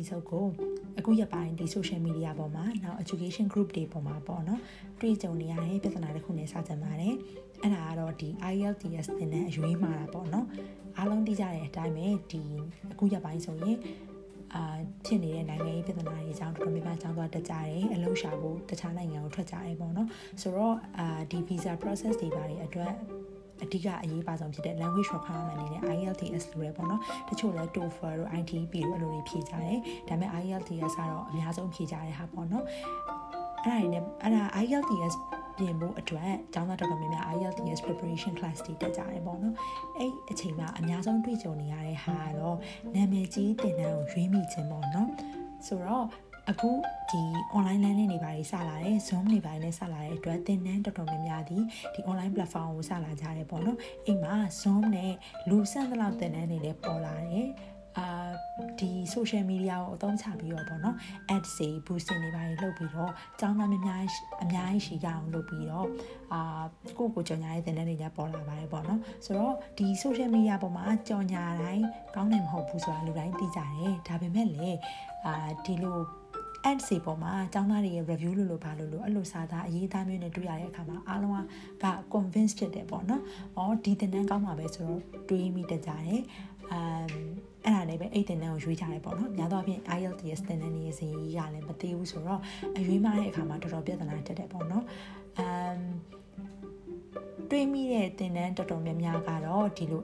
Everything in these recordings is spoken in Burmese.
episode ကိုအခုရပိုင်းဒီ social media ပေါ်မှာနောက် education group တွေပေါ်မှာပေါ့နော်တွေ့ကြုံနေရတဲ့ပြဿနာတစ်ခုနဲ့စကြင်ပါတယ်အဲ့ဒါကတော့ဒီ IELTS သင်တဲ့အရွေးမှာတာပေါ့နော်အားလုံးသိကြတဲ့အတိုင်းပဲဒီအခုရပိုင်းဆိုရင်အာဖြစ်နေတဲ့နိုင်ငံရေးပြဿနာတွေအကြောင်းတော်တော်များများကြောင်းသွားတက်ကြတယ်အလုပ်ရှာဖို့တခြားနိုင်ငံကိုထွက်ကြတယ်ပေါ့နော်ဆိုတော့အာဒီ visa process တွေပါတွေအတွက် အဓိကအရေးပါဆုံးဖြစ်တဲ့ language requirement အနေနဲ့ IELTS လို့ရပေါ့နော်တချို့လဲ TOEFL တို့ ITP တို့အဲ့လိုတွေဖြေကြတယ်ဒါပေမဲ့ IELTS ကတော့အများဆုံးဖြေကြတဲ့ဟာပေါ့နော်အဲ့ဒါတွေနဲ့အဲ့ဒါ IELTS ပြင်ဖို့အတွက်ကျောင်းသားတော်တော်များများ IELTS preparation class တွေတက်ကြတယ်ပေါ့နော်အဲ့အချိန်မှာအများဆုံးတွေ့ကြုံနေရတဲ့ဟာကတော့နာမည်ကြီးတင်တန်းကိုရွေးမိခြင်းပေါ့နော်ဆိုတော့ အခုဒီ online learning တွေပါစလာတယ် Zoom တွေပါနဲ့စလာတဲ့အတွက်သင်တန်းတော်တော်များများဒီဒီ online platform ကိုစလာကြတယ်ပေါ့နော်အိမ်မှာ Zoom နဲ့လူဆန့်သလောက်သင်တန်းတွေလည်းပေါ်လာတယ်အာဒီ social media ကိုအသုံးချပြီးတော့ပေါ့နော် ads တွေ boosting တွေပါလုပ်ပြီးတော့ចောင်းသားများများအများကြီးရှိကြအောင်လုပ်ပြီးတော့အာကိုကိုကြော်ညာရဲ့တင်တဲ့တွေလည်းပေါ်လာပါတယ်ပေါ့နော်ဆိုတော့ဒီ social media ပေါ်မှာကြော်ညာတိုင်းကောင်းတယ်မဟုတ်ဘူးဆိုတာလူတိုင်းသိကြတယ်ဒါပေမဲ့လည်းအာဒီလို ads တွေပေါ်မှာចောင်းသားတွေရဲ့ review လို့လို့ပါလို့လို့အဲ့လိုစာသားအရေးသားမျိုးနဲ့တွေ့ရတဲ့အခါမှာအားလုံးက convince ဖြစ်တယ်ပေါ့နော်။အော်ဒီတင်တန်းကောင်းပါပဲဆိုတော့တွေးမိတကြတယ်။အမ်အဲ့ဒါလည်းပဲအဲ့တင်တန်းကိုရွေးကြတယ်ပေါ့နော်။များသောအားဖြင့် IELTS တင်တန်းရဲ့စီကြီးကလည်းမသိဘူးဆိုတော့အရွေးမတဲ့အခါမှာတော်တော်ပြဿနာတက်တယ်ပေါ့နော်။အမ် တွေးမိတဲ့တင်တန်းတော်တော်များများကတော့ဒီလို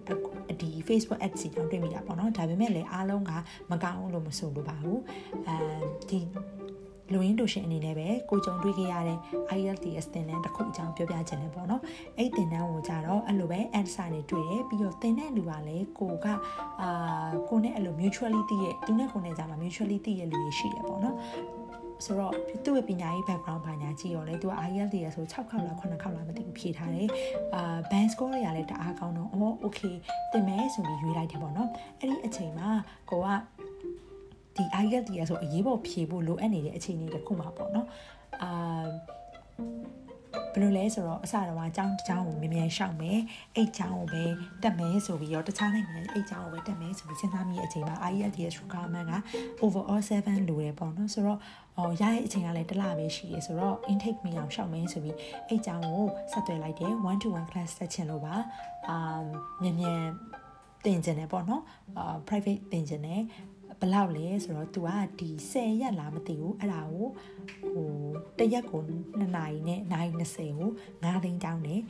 ဒီ Facebook ads တွေတောင်တွေ့မိတာပေါ့နော်ဒါပေမဲ့လည်းအားလုံးကမကောင်းလို့မဆိုလိုပါဘူးအဲဒီလူရင်းတို့ရှင်အနေနဲ့ပဲကိုကြုံတွေ့ခဲ့ရတဲ့ IELTS သင်တန်းတစ်ခုအကြောင်းပြောပြခြင်းနဲ့ပေါ့နော်အဲ့သင်တန်းကိုကြတော့အဲ့လိုပဲ answer နဲ့တွေ့တယ်ပြီးတော့သင်တဲ့လူကလည်းကိုကအာကိုနဲ့အဲ့လို mutually တည်ရဲ့သူနဲ့ကိုနဲ့ကြာမှာ mutually တည်ရဲ့လူတွေရှိတယ်ပေါ့နော် ဆိုတော့သူ့ရဲ့ပညာရေး background ဘာညာကြည့်ရောလဲသူက IELTS တွေဆို6ခေါက်လား9ခေါက်လားမသိဘူးဖြေထားတယ်အာ band score တွေကလည်းတအားကောင်းတော့အော် okay သင်မယ်ဆိုပြီးရွေးလိုက်တယ်ပေါ့နော်အဲ့ဒီအချိန်မှာကိုကဒီ IELTS တွေဆိုအရေးပေါ်ဖြေဖို့လိုအပ်နေတဲ့အခြေအနေတစ်ခုမှာပေါ့နော်အာ ဘယ်လိုလဲဆိုတော့အစတော့အကြောင်းတစ်ကြောင်းကိုမြင်မြန်ရှောက်မယ်အဲ့ကြောင်းကိုပဲတက်မယ်ဆိုပြီးတော့တခြားနိုင်ငံအဲ့ကြောင်းကိုပဲတက်မယ်ဆိုပြီးစဉ်းစားမိတဲ့အချိန်မှာ IELTS requirement က overall 7လိုတယ်ပေါ့နော်ဆိုတော့အော်ရရဲ့အချိန်ကလည်းတစ်လပဲရှိရဆိုတော့ intake မီအောင်ရှောက်မယ်ဆိုပြီးအဲ့ကြောင်းကိုဆက်သွယ်လိုက်တယ်1 to 1 class တက်ချင်လို့ပါအာမြန်မြန်တင်ကျင်တယ်ပေါ့နော်အာ private တင်ကျင်တယ် ဘလောက်လဲဆိုတော့ तू ကဒီ10ရက်လားမသိဘူးအဲ့ဒါကိုဟိုတရက်ကို2နာရီနဲ့နာရီ20ကို9သိန်းတောင်းတယ်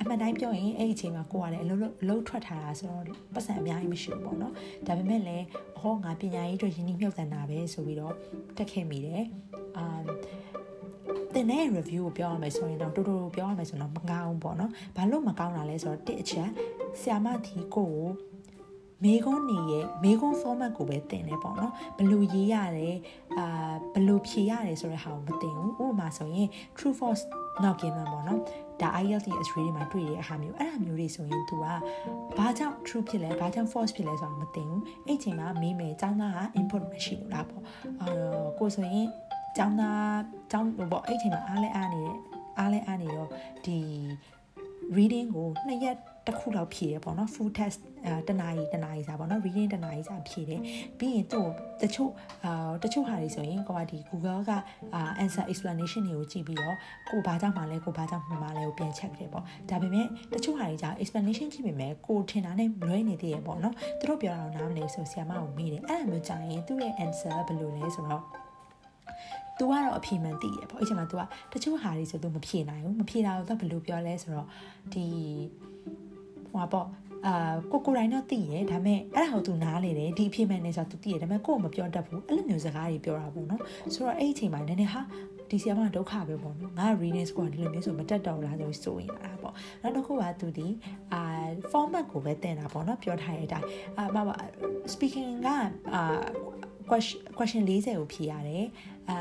အမှန်တိုင်းပြောရင်အဲ့ဒီအချိန်မှာကိုကလည်းအလုပ်အလုပ်ထွက်ထားတာဆိုတော့ပတ်စံအများကြီးမရှိဘူးပေါ့နော်ဒါပေမဲ့လည်းဟောငါပညာရေးအတွက်ရင်းနှီးမြှုပ်နှံတာပဲဆိုပြီးတော့တက်ခဲ့မိတယ်အာတင်တဲ့ review ကိုပြောရမယ်ဆိုရင်တော့တူတူပြောရမယ်ဆိုတော့မကောင်းဘူးပေါ့နော်ဘာလို့မကောင်းတာလဲဆိုတော့တစ်အချက်ဆ iam ဒီကိုကို မေခွန်းနေရဲ့မေခွန်း format ကိုပဲတင်နေပေါ့နော်ဘယ်လိုရေးရတယ်အာဘယ်လိုဖြေရတယ်ဆိုတဲ့ဟာကိုမတင်ဘူးဥပမာဆိုရင် true false not given ပေါ့နော်ဒါ IELTS အစရေးတွေမှာတွေ့ရတဲ့အခါမျိုးအဲ့ဒါမျိုးတွေဆိုရင် तू ကဘာကြောင့် true ဖြစ်လဲဘာကြောင့် false ဖြစ်လဲဆိုတာမသိဘူးအဲ့ချိန်မှာမေးမယ်ចောင်းသားက input မရှိလို့လားပေါ့အာကိုဆိုရင်ចောင်းသားចောင်းပေါ့အဲ့ချိန်မှာအားလဲအားနေအားလဲအားနေတော့ဒီ reading ကိုနှစ်ရက် တစ်ခုလောက်ဖြည့်ရပေါ့နော် full test အဲတနာရီတနာရီစာပေါ့နော် reading တနာရီစာဖြည့်တယ်ပြီးရင်သူ့တချို့အာတချို့ဟာတွေဆိုရင်ကိုကဒီ Google ကအာ answer explanation တွေကိုကြည့်ပြီးတော့ကိုဘာကြောင့်မှလဲကိုဘာကြောင့်မှမလဲကိုပြန်ချက်တယ်ပေါ့ဒါပေမဲ့တချို့ဟာတွေကြာ explanation ကြည့်ပေမဲ့ကိုထင်တာနဲ့လွဲနေသေးရပေါ့နော်သူတို့ပြောတာတော့နားမလဲဆိုဆရာမကိုမေးတယ်အဲ့လိုမျိုးကြာရင်သူ့ရဲ့ answer ဘယ်လိုလဲဆိုတော့ तू ကတော့အဖြေမှန်သိရပေါ့အဲ့ချိန်မှာ तू ကတချို့ဟာတွေဆို तू မဖြေနိုင်ဘူးမဖြေတာတော့ဘယ်လိုပြောလဲဆိုတော့ဒီ ဟိုပါပေါ့အာကိုကိုတိုင်းတော့သိရဲဒါပေမဲ့အဲ့ဒါကိုသူနားလေတယ်ဒီအဖြစ်မှန်နေဆိုသူသိရဲဒါပေမဲ့ကို့ကိုမပြောတတ်ဘူးအဲ့လိုမျိုးစကားတွေပြောတာပေါ့နော်ဆိုတော့အဲ့အချိန်မှာနည်းနည်းဟာဒီဆီယမဒုက္ခပဲပေါ့နော်ငါ reading score ဒီလိုမျိုးဆိုမတက်တော့လားဆိုဆိုရင်အားပေါ့နောက်တစ်ခုကသူဒီအာ format ကိုပဲတင်တာပေါ့နော်ပြောထားတဲ့အတိုင်းအာမမ speaking ကအာ question question 40ကိုဖြေရတယ်အာ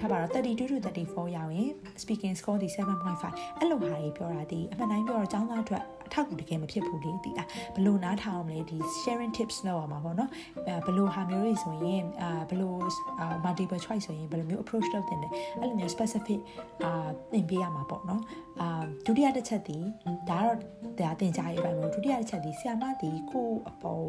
ထားပါတော့32 to 34ရောက်ရင် speaking score ဒီ7.5အဲ့လိုဟာကြီးပြောတာဒီအမှန်တိုင်းပြောတော့ចောင်းသားအတွက်အထောက်အကူတကယ်မဖြစ်ဘူးလေဒီလားဘလို့နားထောင်မလဲဒီ sharing tips လောက်ရမှာပေါ့နော်အဲဘလို့ဟာမျိုးတွေဆိုရင်အာဘလို့ multiple choice ဆိုရင်ဘယ်လိုမျိုး approach လုပ်တင်တယ်အဲ့လိုမျိုး specific အာသင်ပေးရမှာပေါ့နော်အာဒုတိယတစ်ချက်ဒီဒါတော့ဒါသင်ကြားရေးပိုင်းပေါ့ဒုတိယတစ်ချက်ဒီဆရာမဒီကိုအပေါ်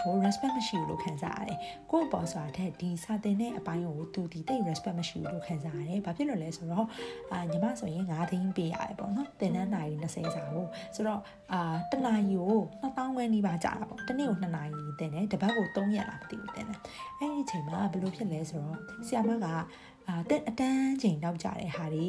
ဟို respect မရှိဘူးလို့ခံစားရတယ်ကိုအပေါ်ဆိုတာတဲ့ဒီစာသင်တဲ့အပိုင်းကိုသူဒီတိတ် respect မရှိဘလို့ခံစားရတယ်ဘာဖြစ်လို့လဲဆိုတော့အာညီမဆိုရင်9သိန်းပေးရတယ်ပေါ့နော်သင်တန်းနိုင်20စာကိုဆိုတော့အာတနာရီကို2000ဝန်းနီးပါးကြာတာပေါ့တနေ့ကို2နာရီသင်တယ်တပတ်ကို3ရက်လားမသိဘူးသင်တယ်အဲ့ဒီအချိန်မှာဘယ်လိုဖြစ်လဲဆိုတော့ဆရာမကအာတဲ့အတန်းချိန်နောက်ကြတဲ့ဟာတွေ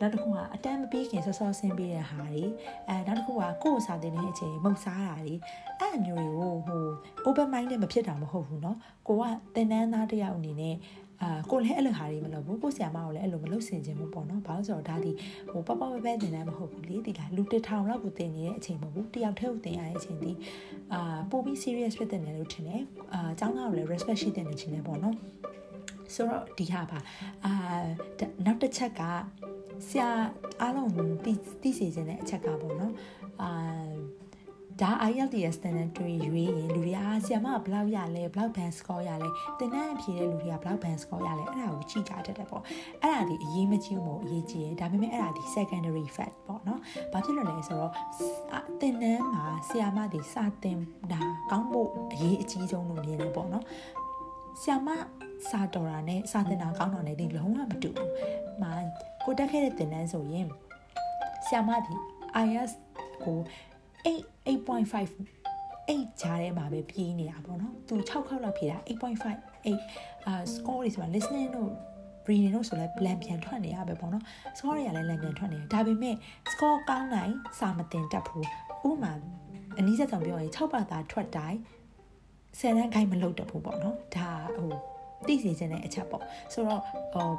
နောက်တစ်ခုကအတန်းမပြီးခင်ဆော့ဆော့ဆင်းပေးတဲ့ဟာတွေအဲနောက်တစ်ခုကကိုယ့်ကိုစာတင်တဲ့အချိန်မုတ်စားတာတွေအဲ့အမျိုးတွေကိုဟို open mind နဲ့မဖြစ်တာမဟုတ်ဘူးเนาะကိုကသင်တန်းသားတယောက်အနေနဲ့ အာကိုလည်းအဲ့လိုဟာတွေမလုပ်ဘူးကိုဆရာမကိုလည်းအဲ့လိုမလုပ်ဆင်ခြင်းဘူးပေါ့နော်ဘာလို့ဆိုတော့ဒါဒီဟိုပပပပဲတင်တယ်မဟုတ်ဘူးလေဒီလားလူတစ်ထောင်လောက်ကိုတင်နေတဲ့အချိန်မဟုတ်ဘူးတယောက်တည်းကိုတင်ရတဲ့အချိန်ဒီအာပိုပြီး serious ဖြစ်တယ်လို့ထင်တယ်အာအเจ้าကလည်း respect ရှိတဲ့နေချင်းနဲ့ပေါ့နော်ဆိုတော့ဒီဟာပါအာနောက်တစ်ချက်ကဆရာအားလုံးသိသိစေခြင်းတဲ့အချက်ကပေါ့နော်အာ ဒါ IELTS တန်တဲ့တွေရွေးရင်လူတွေကဆရာမဘလောက်ရလဲဘလောက် band score ရလဲတင်တဲ့အဖြေတဲ့လူတွေကဘလောက် band score ရလဲအဲ့ဒါကိုကြည့်ကြတတ်တယ်ပေါ့အဲ့ဒါဒီအရေးမကြီးဘူးမို့အရေးကြီးတယ်ဒါပေမဲ့အဲ့ဒါဒီ secondary fact ပေါ့နော်ဘာဖြစ်လို့လဲဆိုတော့တင်တန်းမှာဆရာမဒီစတင်တာကောင်းဖို့အရေးအကြီးဆုံးလို့မြင်တယ်ပေါ့နော်ဆရာမစာတော်တာနဲ့စာတင်တာကောင်းတာနဲ့ဒီလုံးဝမတူဘူး။မာကိုတက်ခဲ့တဲ့တင်တန်းဆိုရင်ဆရာမဒီ IS ကို 8 8.5 8ဂျားထဲမှာပဲပြေးနေတာပေါ့နော်သူ6ခေါက်လောက်ဖြေတာ8.5 8အာ score တွေဆိုတာ listening တို့ reading တို့ဆိုလဲလန်ပြန်ထွက်နေရပဲပေါ့နော် score တွေကလည်းလန်ပြန်ထွက်နေတယ်ဒါပေမဲ့ score ကောင်းနိုင်စာမတင်တတ်ဘူးဥပမာအနည်းဆက်ဆောင်ပြောရင်6ပါတာထွက်တိုင်းဆယ်တန်းခိုင်းမလုပ်တတ်ဘူးပေါ့နော်ဒါဟိုသိစေခြင်းတဲ့အချက်ပေါ့ဆိုတော့ဟို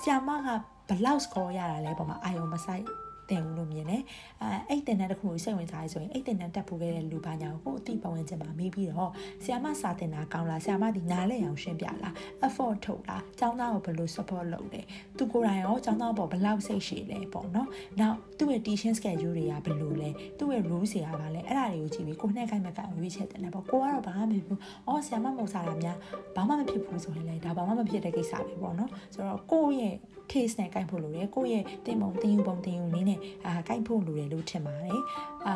ဆ iam မကဘလောက် score ရတာလဲပေါ့မှာအာယုံမဆိုင် တင်ဘူးလို့မြင်တယ်အဲအဲ့တင်တဲ့တစ်ခုကိုစိတ်ဝင်စားရဆိုရင်အဲ့တင်တဲ့တက်ဖို့ခဲ့တဲ့လူပါညာကိုအတိပတ်ဝန်းကျင်မှာမေးပြီးတော့ဆီယာမစာတင်တာကောင်းလားဆီယာမဒီနားလဲအောင်ရှင်းပြလား effort ထုတ်လားကျောင်းသားကိုဘယ်လို support လုပ်လဲသူကိုယ်တိုင်ရောကျောင်းသားပေါ်ဘယ်လောက်စိတ်ရှည်လဲပေါ့နော်နောက်သူ့ရဲ့ teaching schedule တွေကဘယ်လိုလဲသူ့ရဲ့ rules တွေကဘာလဲအဲ့ဒါတွေကိုကြည့်ပြီးကိုနဲ့ခိုင်းမခိုင်းရွေးချက်တင်တယ်ပေါ့ကိုကတော့ဘာမှမဖြစ်ဘူးအော်ဆီယာမမဟုတ်စားတာများဘာမှမဖြစ်ဘူးဆိုရင်လည်းဒါဘာမှမဖြစ်တဲ့ကိစ္စပဲပေါ့နော်ဆိုတော့ကိုယ့်ရဲ့ case နဲ့ကိုက်ဖို့လိုတယ်ကိုယ့်ရဲ့တင်ပုံတင်ယူပုံတင်ယူနည်းနဲ့အာကိုက်ဖို့လိုတယ်လို့ထင်ပါတယ်အာ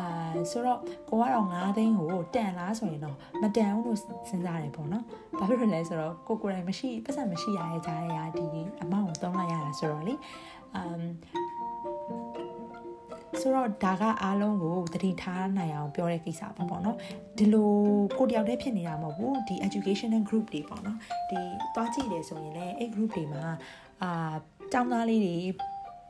ဆိုတော့ကိုကတော့9သိန်းကိုတန်လားဆိုရင်တော့မတန်ဘူးလို့စဉ်းစားတယ်ပေါ့နော်ဘာဖြစ်လို့လဲဆိုတော့ကိုကိုယ်တိုင်မရှိပတ်စံမရှိရတဲ့ကြားရဒီအမောင့်ကိုသုံးလိုက်ရတာဆိုတော့လေအမ်ဆိုတော့ဒါကအားလုံးကိုတတိထားနိုင်အောင်ပြောတဲ့ကိစ္စပါပေါ့နော်ဒီလိုကိုတယောက်တည်းဖြစ်နေတာမဟုတ်ဘူးဒီ educational group တွေပေါ့နော်ဒီသွားကြည့်တယ်ဆိုရင်လည်းအဲ့ group တွေမှာအာကျောင်းသားလေးတွေ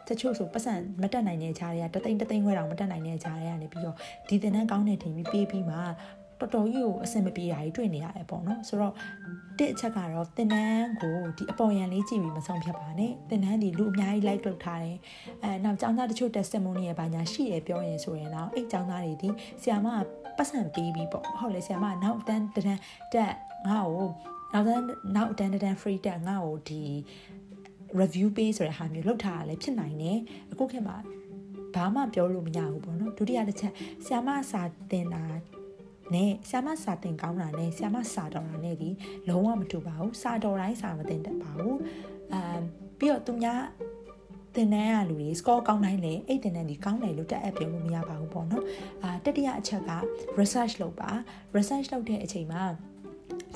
တချို့ဆိုပတ်စံမတက်နိုင်တဲ့ခြားတွေကတသိန်းတသိန်းခွဲတောင်မတက်နိုင်တဲ့ခြားတွေကနေပြီးတော့ဒီသင်တန်းကောင်းတဲ့ထင်ပြီးပေးပြီးမှတော်တော်ကြီးကိုအဆင်မပြေတာကြီးတွေ့နေရတယ်ပေါ့နော်ဆိုတော့တစ်အချက်ကတော့သင်တန်းကိုဒီအပေါ်ယံလေးကြည့်ပြီးမဆုံးဖြတ်ပါနဲ့သင်တန်းဒီလူအများကြီး like လုပ်ထားတယ်အဲနောက်ကျောင်းသားတချို့ testimony ရဲ့ဘာညာရှိရပြောရင်ဆိုရင်တော့အဲ့ကျောင်းသားတွေဒီဆီယာမပတ်စံပေးပြီးပေါ့ဟုတ်လေဆီယာမနောက်တန်းတန်းတက်ငါ့ကိုနောက်တန်းနောက်တန်းတန်း free တက်ငါ့ကိုဒီ review ပေးဆိုတဲ့ဟာမျိုးလုပ်ထားတာလည်းဖြစ်နိုင်တယ်အခုခေတ်မှာဘာမှပြောလို့မရဘူးပေါ့နော်ဒုတိယတစ်ချက်ဆ iam စာတင်တာနဲ့ဆ iam စာတင်ကောင်းတာနဲ့ဆ iam စာတော်တာနဲ့ဒီလုံးဝမတူပါဘူးစာတော်တိုင်းစာမတင်တတ်ပါဘူးအမ်ပြီးတော့သူများတင်တန်းရလူတွေ score ကောင်းတိုင်းလည်းအဲ့တင်တန်းဒီကောင်းတယ်လို့တက်အပ်ပြောလို့မရပါဘူးပေါ့နော်အာတတိယအချက်က research လုပ်ပါ research လုပ်တဲ့အချိန်မှာ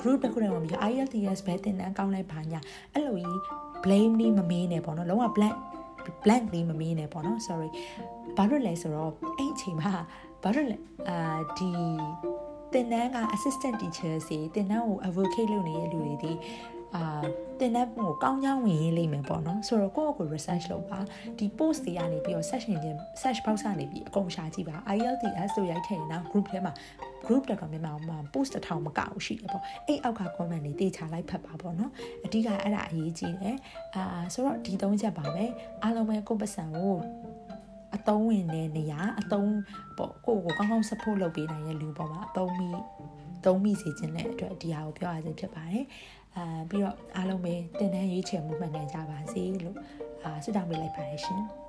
group တစ်ခုထဲမှာပြီး IELTS ပဲတင်တန်းကောင်းလိုက်ပါညာအဲ့လိုကြီး blame လေးမမေးနဲ့ပေါ့နော်လုံးဝ blank blank လေးမမေးနဲ့ပေါ့နော် sorry ဘာလို့လဲဆိုတော့အဲ့အချိန်မှာဘာလို့လဲအာဒီတင်တန်းက assistant teacher စီတင်တန်းကို advocate လုပ်နေတဲ့လူတွေဒီ အာတင်တဲ့ပုံကိုကောင်းကောင်းဝင်ရေးလိမ့်မယ်ပေါ့နော်ဆိုတော့ကိုယ့်အကို research လုပ်ပါဒီ post တွေကနေပြီးတော့ search engine search box ကနေပြီးအကုန်ရှာကြည့်ပါ IELTS လို့ရိုက်ထည့်ရင်တော့ group ထဲမှာ group တော်တော်များများမှာ post တစ်ထောင်မကဘူးရှိတယ်ပေါ့အဲ့အောက်က comment တွေတေချာလိုက်ဖတ်ပါပေါ့နော်အဓိကအဲ့ဒါအရေးကြီးတယ်အာဆိုတော့ဒီသုံးချက်ပါပဲအားလုံးပဲကိုယ့်ပတ်စံကိုအသုံးဝင်တဲ့နေရာအသုံးပေါ့ကိုယ့်ကိုကောင်းကောင်း support လုပ်ပေးနိုင်တဲ့လူပေါ်မှာအသုံးမိသုံးမိစေခြင်းတဲ့အတွက်ဒီဟာကိုပြောရခြင်းဖြစ်ပါတယ် အာပြီးတော့အားလုံးပဲတင်တန်းရွေးချယ်မှုမှန်ကန်ကြပါစေလို့အာဆုတောင်းပေးလိုက်ပါတယ်ရှင်။